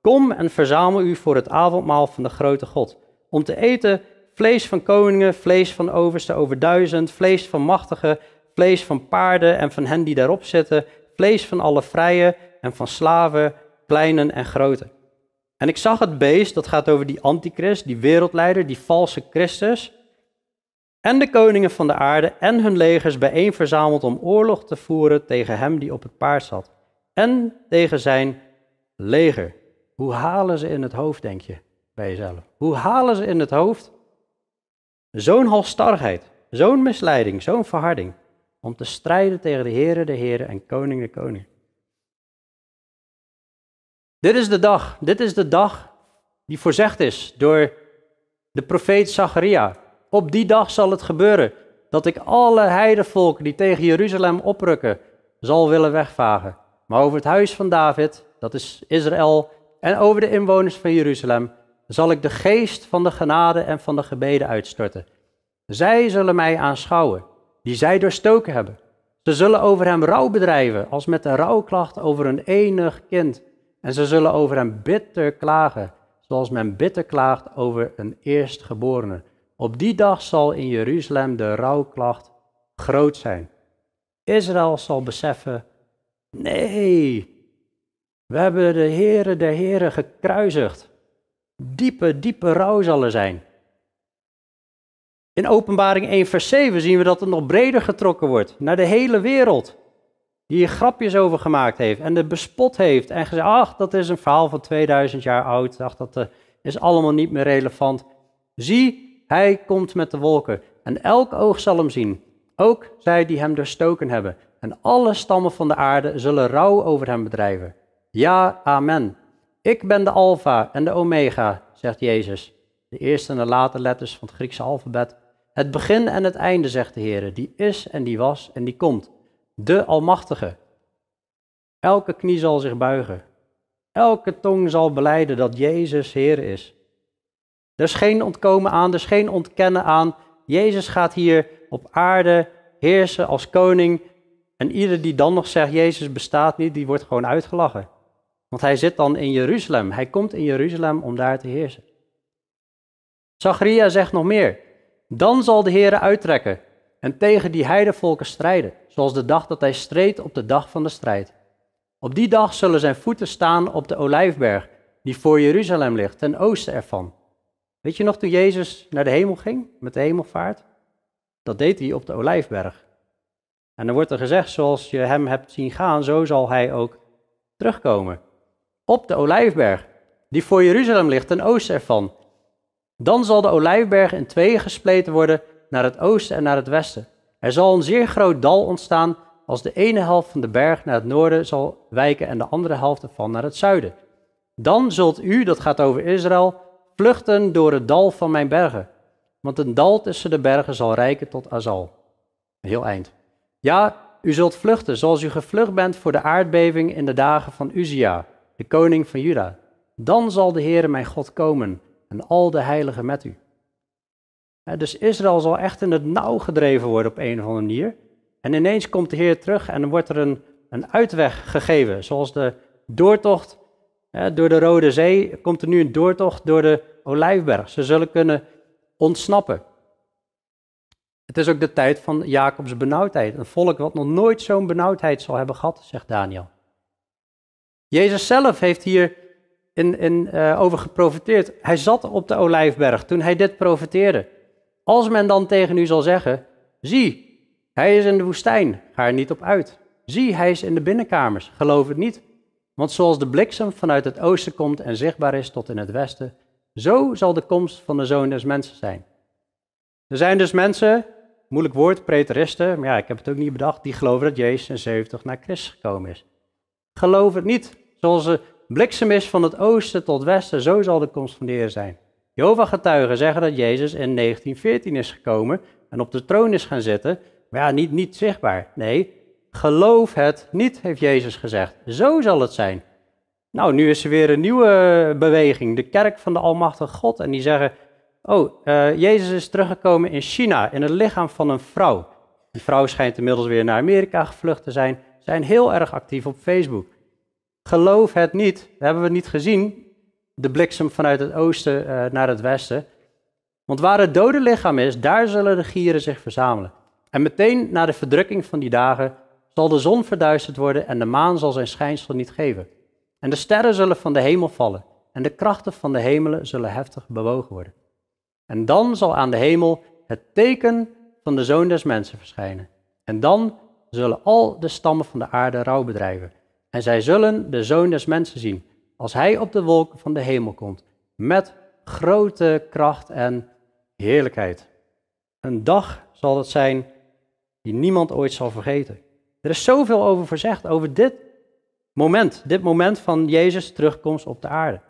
Kom en verzamel u voor het avondmaal van de grote God, om te eten vlees van koningen, vlees van oversten over duizend, vlees van machtigen, vlees van paarden en van hen die daarop zitten, vlees van alle vrije en van slaven, kleinen en grote. En ik zag het beest, dat gaat over die antichrist, die wereldleider, die valse Christus, en de koningen van de aarde en hun legers bijeen verzameld om oorlog te voeren tegen hem die op het paard zat en tegen zijn leger. Hoe halen ze in het hoofd, denk je, bij jezelf? Hoe halen ze in het hoofd zo'n halstarrigheid, zo'n misleiding, zo'n verharding om te strijden tegen de Heere, de Heere en Koning, de Koning? Dit is de dag, dit is de dag die voorzegd is door de profeet Zacharia. Op die dag zal het gebeuren dat ik alle heidevolken die tegen Jeruzalem oprukken, zal willen wegvagen. Maar over het huis van David, dat is Israël, en over de inwoners van Jeruzalem, zal ik de geest van de genade en van de gebeden uitstorten. Zij zullen mij aanschouwen, die zij doorstoken hebben. Ze zullen over hem rouw bedrijven, als met een rouwklacht over een enig kind. En ze zullen over hem bitter klagen, zoals men bitter klaagt over een eerstgeborene. Op die dag zal in Jeruzalem de rouwklacht groot zijn. Israël zal beseffen, nee, we hebben de Heere der Heren gekruisigd. Diepe, diepe rouw zal er zijn. In Openbaring 1 vers 7 zien we dat het nog breder getrokken wordt, naar de hele wereld. Die er grapjes over gemaakt heeft en de bespot heeft en gezegd, ach, dat is een verhaal van 2000 jaar oud, ach, dat eh, is allemaal niet meer relevant. Zie, hij komt met de wolken en elk oog zal hem zien, ook zij die hem doorstoken hebben. En alle stammen van de aarde zullen rouw over hem bedrijven. Ja, amen. Ik ben de Alpha en de Omega, zegt Jezus. De eerste en de late letters van het Griekse alfabet. Het begin en het einde, zegt de Heer, die is en die was en die komt. De Almachtige. Elke knie zal zich buigen. Elke tong zal beleiden dat Jezus Heer is. Er is geen ontkomen aan, er is geen ontkennen aan. Jezus gaat hier op aarde heersen als koning. En ieder die dan nog zegt, Jezus bestaat niet, die wordt gewoon uitgelachen. Want hij zit dan in Jeruzalem. Hij komt in Jeruzalem om daar te heersen. Zacharia zegt nog meer. Dan zal de Heer uittrekken en tegen die heidevolken strijden, zoals de dag dat hij streed op de dag van de strijd. Op die dag zullen zijn voeten staan op de olijfberg, die voor Jeruzalem ligt, ten oosten ervan. Weet je nog toen Jezus naar de hemel ging met de hemelvaart? Dat deed hij op de Olijfberg. En dan wordt er gezegd, zoals je hem hebt zien gaan, zo zal hij ook terugkomen. Op de Olijfberg, die voor Jeruzalem ligt, ten oosten ervan. Dan zal de Olijfberg in tweeën gespleten worden naar het oosten en naar het westen. Er zal een zeer groot dal ontstaan als de ene helft van de berg naar het noorden zal wijken en de andere helft ervan naar het zuiden. Dan zult u, dat gaat over Israël, vluchten door het dal van mijn bergen. Want een dal tussen de bergen zal rijken tot Azal. Heel eind. Ja, u zult vluchten zoals u gevlucht bent voor de aardbeving in de dagen van Uzia, de koning van Juda. Dan zal de Heere mijn God komen en al de heiligen met u. dus Israël zal echt in het nauw gedreven worden op een of andere manier. En ineens komt de Heer terug en dan wordt er een, een uitweg gegeven. Zoals de doortocht door de Rode Zee, komt er nu een doortocht door de Olijfberg. Ze zullen kunnen ontsnappen. Het is ook de tijd van Jacobs benauwdheid. Een volk wat nog nooit zo'n benauwdheid zal hebben gehad, zegt Daniel. Jezus zelf heeft hier in, in, uh, over geprofiteerd. Hij zat op de Olijfberg toen hij dit profeteerde. Als men dan tegen u zal zeggen: Zie, hij is in de woestijn, ga er niet op uit. Zie, hij is in de binnenkamers, geloof het niet. Want zoals de bliksem vanuit het oosten komt en zichtbaar is tot in het westen, zo zal de komst van de zoon des mensen zijn. Er zijn dus mensen, moeilijk woord, preteristen, maar ja, ik heb het ook niet bedacht, die geloven dat Jezus in 70 naar Christus gekomen is. Geloof het niet. Zoals de bliksem is van het oosten tot westen, zo zal de komst van de Heer zijn. Jehovah-getuigen zeggen dat Jezus in 1914 is gekomen en op de troon is gaan zitten, maar ja, niet, niet zichtbaar. Nee, geloof het niet, heeft Jezus gezegd. Zo zal het zijn. Nou, nu is er weer een nieuwe beweging, de kerk van de Almachtige God. En die zeggen, oh, uh, Jezus is teruggekomen in China, in het lichaam van een vrouw. Die vrouw schijnt inmiddels weer naar Amerika gevlucht te zijn. Zijn heel erg actief op Facebook. Geloof het niet, dat hebben we niet gezien. De bliksem vanuit het oosten uh, naar het westen. Want waar het dode lichaam is, daar zullen de gieren zich verzamelen. En meteen na de verdrukking van die dagen zal de zon verduisterd worden en de maan zal zijn schijnsel niet geven. En de sterren zullen van de hemel vallen en de krachten van de hemelen zullen heftig bewogen worden. En dan zal aan de hemel het teken van de zoon des mensen verschijnen. En dan zullen al de stammen van de aarde rouw bedrijven. En zij zullen de zoon des mensen zien, als hij op de wolken van de hemel komt, met grote kracht en heerlijkheid. Een dag zal het zijn die niemand ooit zal vergeten. Er is zoveel over verzegd, over dit moment, dit moment van Jezus' terugkomst op de aarde.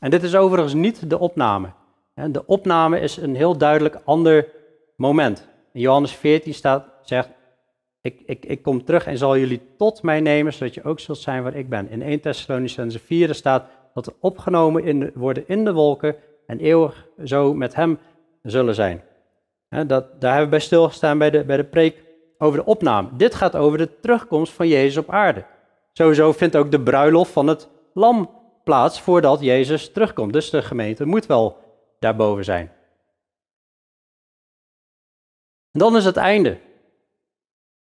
En dit is overigens niet de opname. De opname is een heel duidelijk ander moment. In Johannes 14 staat, zegt, ik, ik, ik kom terug en zal jullie tot mij nemen, zodat je ook zult zijn waar ik ben. In 1 Thessalonicense 4 staat dat we opgenomen in worden in de wolken en eeuwig zo met hem zullen zijn. dat, daar hebben we bij stilgestaan bij de, bij de preek over de opname. Dit gaat over de terugkomst van Jezus op aarde. Sowieso vindt ook de bruiloft van het lam plaats voordat Jezus terugkomt. Dus de gemeente moet wel daarboven zijn. Dan is het einde.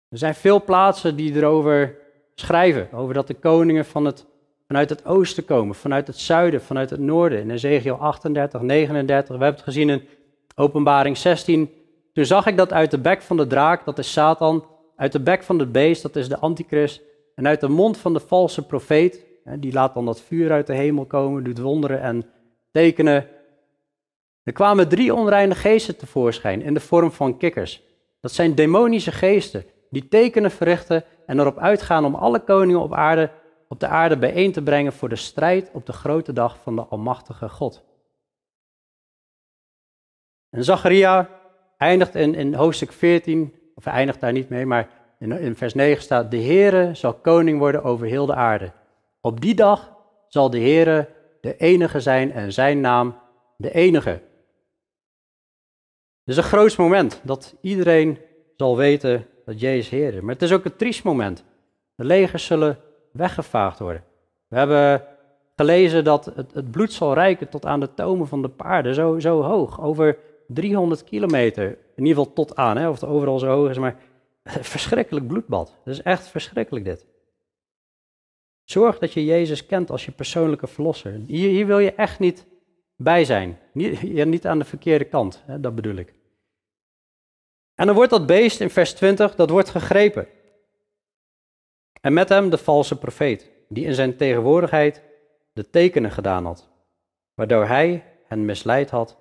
Er zijn veel plaatsen die erover schrijven, over dat de koningen van het, vanuit het oosten komen, vanuit het zuiden, vanuit het noorden. In Ezekiel 38, 39, we hebben het gezien in Openbaring 16, toen zag ik dat uit de bek van de draak, dat is Satan, uit de bek van het beest, dat is de antichrist, en uit de mond van de valse profeet, die laat dan dat vuur uit de hemel komen, doet wonderen en tekenen. Er kwamen drie onreine geesten tevoorschijn in de vorm van kikkers. Dat zijn demonische geesten die tekenen verrichten en erop uitgaan om alle koningen op, aarde, op de aarde bijeen te brengen voor de strijd op de grote dag van de Almachtige God. En Zacharia eindigt in, in hoofdstuk 14, of eindigt daar niet mee, maar in, in vers 9 staat, de Heere zal koning worden over heel de aarde. Op die dag zal de Heere de enige zijn en zijn naam de enige. Het is een groot moment dat iedereen zal weten dat Jezus Heer is. Maar het is ook een triest moment. De legers zullen weggevaagd worden. We hebben gelezen dat het, bloed zal rijken tot aan de tomen van de paarden, zo, zo hoog, over 300 kilometer, in ieder geval tot aan, hè, of het overal zo hoog is, maar verschrikkelijk bloedbad. Het is echt verschrikkelijk dit. Zorg dat je Jezus kent als je persoonlijke verlosser. Hier, hier wil je echt niet bij zijn. Niet, niet aan de verkeerde kant, hè, dat bedoel ik. En dan wordt dat beest in vers 20, dat wordt gegrepen. En met hem de valse profeet, die in zijn tegenwoordigheid de tekenen gedaan had, waardoor hij hen misleid had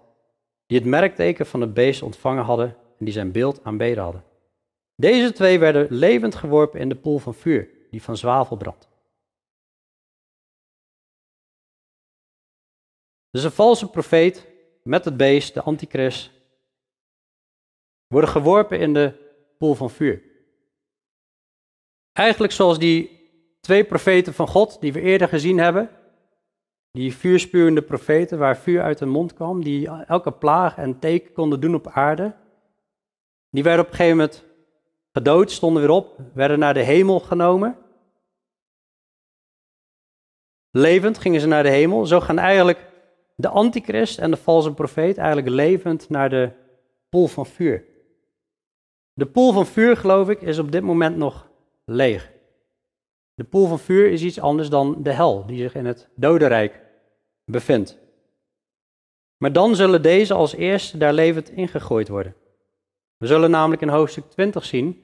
die het merkteken van het beest ontvangen hadden en die zijn beeld aanbeden hadden. Deze twee werden levend geworpen in de poel van vuur, die van zwavel brandt. Dus een valse profeet met het beest, de antichrist, worden geworpen in de poel van vuur. Eigenlijk zoals die twee profeten van God die we eerder gezien hebben, die vuurspuwende profeten waar vuur uit hun mond kwam, die elke plaag en teken konden doen op aarde, die werden op een gegeven moment gedood, stonden weer op, werden naar de hemel genomen. Levend gingen ze naar de hemel. Zo gaan eigenlijk de antichrist en de valse profeet eigenlijk levend naar de poel van vuur. De poel van vuur, geloof ik, is op dit moment nog leeg. De poel van vuur is iets anders dan de hel, die zich in het dodenrijk bevindt. Maar dan zullen deze als eerste daar levend ingegooid worden. We zullen namelijk in hoofdstuk 20 zien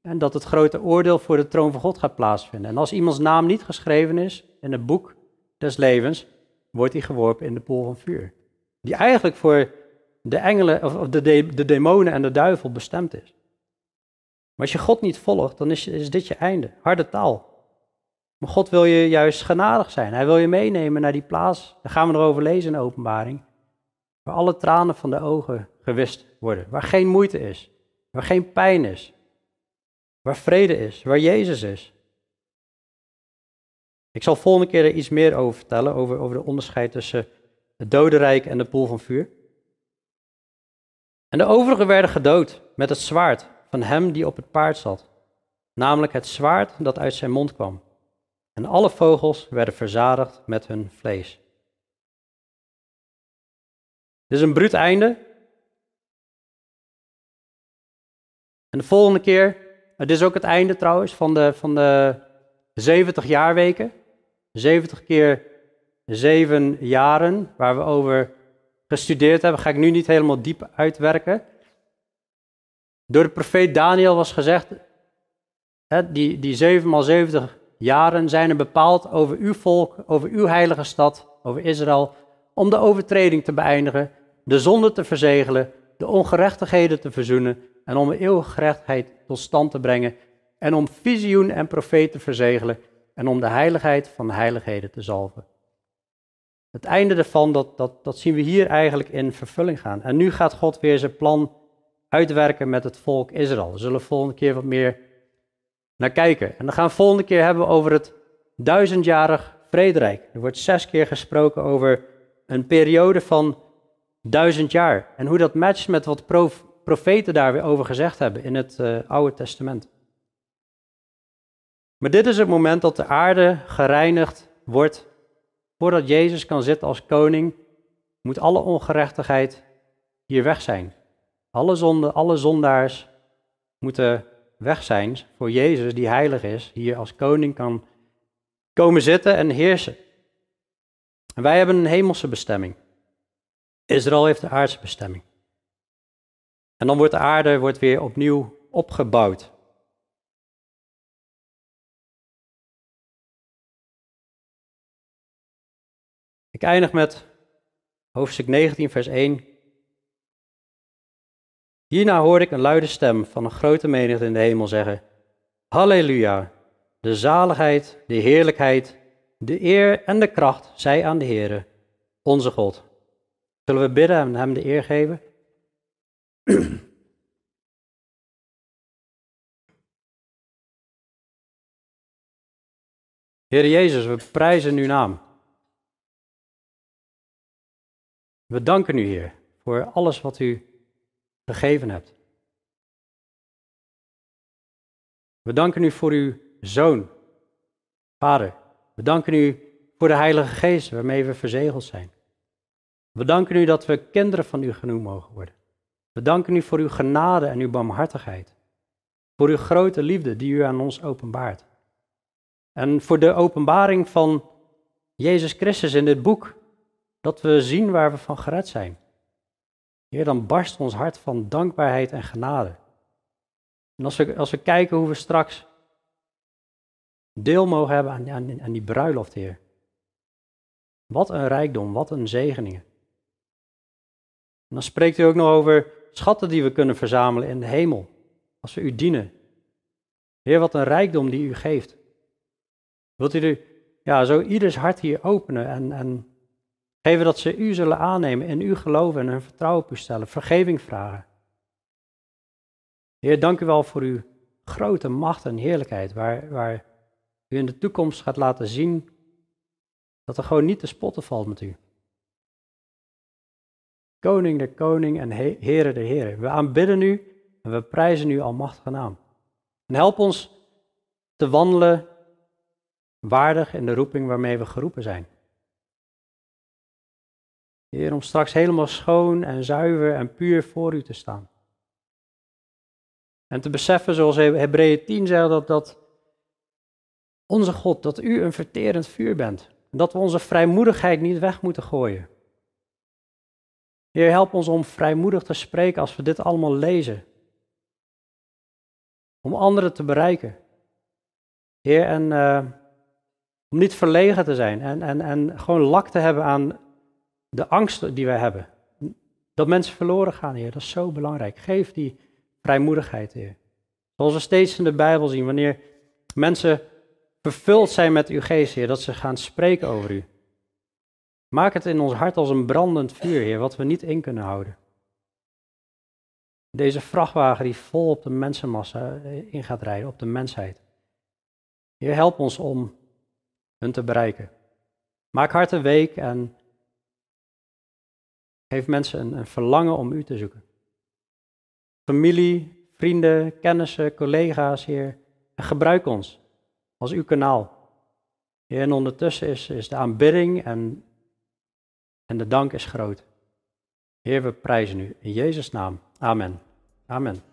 en dat het grote oordeel voor de troon van God gaat plaatsvinden. En als iemands naam niet geschreven is in het boek des levens, wordt hij geworpen in de poel van vuur. Die eigenlijk voor de engelen, of de, de demonen en de duivel bestemd is. Maar als je God niet volgt, dan is, is dit je einde. Harde taal. Maar God wil je juist genadig zijn. Hij wil je meenemen naar die plaats. Daar gaan we erover lezen in de openbaring. Waar alle tranen van de ogen gewist worden. Waar geen moeite is. Waar geen pijn is. Waar vrede is. Waar Jezus is. Ik zal volgende keer er iets meer over vertellen. Over, over de onderscheid tussen het dodenrijk en de poel van vuur. En de overigen werden gedood met het zwaard van hem die op het paard zat, namelijk het zwaard dat uit zijn mond kwam. En alle vogels werden verzadigd met hun vlees. Dit is een bruut einde. En de volgende keer, het is ook het einde trouwens van de, van de 70 jaarweken. 70 keer 7 jaren, waar we over gestudeerd hebben, ga ik nu niet helemaal diep uitwerken. Door de profeet Daniel was gezegd, hè, die, die 7 maal 70 jaren zijn er bepaald over uw volk, over uw heilige stad, over Israël, om de overtreding te beëindigen, de zonde te verzegelen, de ongerechtigheden te verzoenen en om eeuwige gerechtigheid tot stand te brengen en om visioen en profeet te verzegelen en om de heiligheid van de heiligheden te zalven. Het einde daarvan, dat, dat, dat zien we hier eigenlijk in vervulling gaan. En nu gaat God weer zijn plan uitwerken met het volk Israël. We zullen volgende keer wat meer naar kijken. En dan gaan we volgende keer hebben over het duizendjarig vrederijk. Er wordt zes keer gesproken over een periode van duizend jaar. En hoe dat matcht met wat profeten daar weer over gezegd hebben in het uh, Oude Testament. Maar dit is het moment dat de aarde gereinigd wordt. Voordat Jezus kan zitten als koning, moet alle ongerechtigheid hier weg zijn. Alle zonden, alle zondaars moeten weg zijn voor Jezus, die heilig is, hier als koning kan komen zitten en heersen. En wij hebben een hemelse bestemming. Israël heeft de aardse bestemming. En dan wordt de aarde wordt weer opnieuw opgebouwd. Ik eindig met hoofdstuk 19, vers 1. Hierna hoorde ik een luide stem van een grote menigte in de hemel zeggen: Halleluja! De zaligheid, de heerlijkheid, de eer en de kracht zij aan de Heere, onze God. Zullen we bidden en hem de eer geven? Heer Jezus, we prijzen uw naam. We danken u, Heer, voor alles wat u gegeven hebt. We danken u voor uw zoon, Vader. We danken u voor de Heilige Geest waarmee we verzegeld zijn. We danken u dat we kinderen van u genoemd mogen worden. We danken u voor uw genade en uw barmhartigheid. Voor uw grote liefde die u aan ons openbaart. En voor de openbaring van Jezus Christus in dit boek. Dat we zien waar we van gered zijn. Heer, dan barst ons hart van dankbaarheid en genade. En als we, als we kijken hoe we straks deel mogen hebben aan, aan, aan die bruiloft, Heer. Wat een rijkdom, wat een zegeningen. En dan spreekt u ook nog over schatten die we kunnen verzamelen in de hemel. als we u dienen. Heer, wat een rijkdom die u geeft. Wilt u er, ja, zo ieders hart hier openen en, en geven dat ze u zullen aannemen, in u geloven en hun vertrouwen op u stellen, vergeving vragen. Heer, dank u wel voor uw grote macht en heerlijkheid, waar, waar u in de toekomst gaat laten zien dat er gewoon niet te spotten valt met u. Koning de koning en Heere de Heere. We aanbidden u en we prijzen u almachtige naam. En help ons te wandelen waardig in de roeping waarmee we geroepen zijn. Heer, om straks helemaal schoon en zuiver en puur voor u te staan. En te beseffen, zoals Hebreeën 10 zegt, dat, dat onze God, dat u een verterend vuur bent. En dat we onze vrijmoedigheid niet weg moeten gooien. Heer, help ons om vrijmoedig te spreken als we dit allemaal lezen. Om anderen te bereiken. Heer, en uh, om niet verlegen te zijn en, en, en gewoon lak te hebben aan de angsten die wij hebben. Dat mensen verloren gaan, Heer, dat is zo belangrijk. Geef die vrijmoedigheid, Heer. Zoals we steeds in de Bijbel zien, wanneer mensen vervuld zijn met uw geest, Heer, dat ze gaan spreken over u. Maak het in ons hart als een brandend vuur, Heer, wat we niet in kunnen houden. Deze vrachtwagen die vol op de mensenmassa eh, in gaat rijden, op de mensheid. Heer, help ons om hun te bereiken. Maak harten week en geef mensen een, verlangen om u te zoeken. Familie, vrienden, kennissen, collega's, Heer, gebruik ons als uw kanaal. Heer, en ondertussen is, is de aanbidding en en de dank is groot. Heer, we prijzen u in Jezus' naam. Amen. Amen.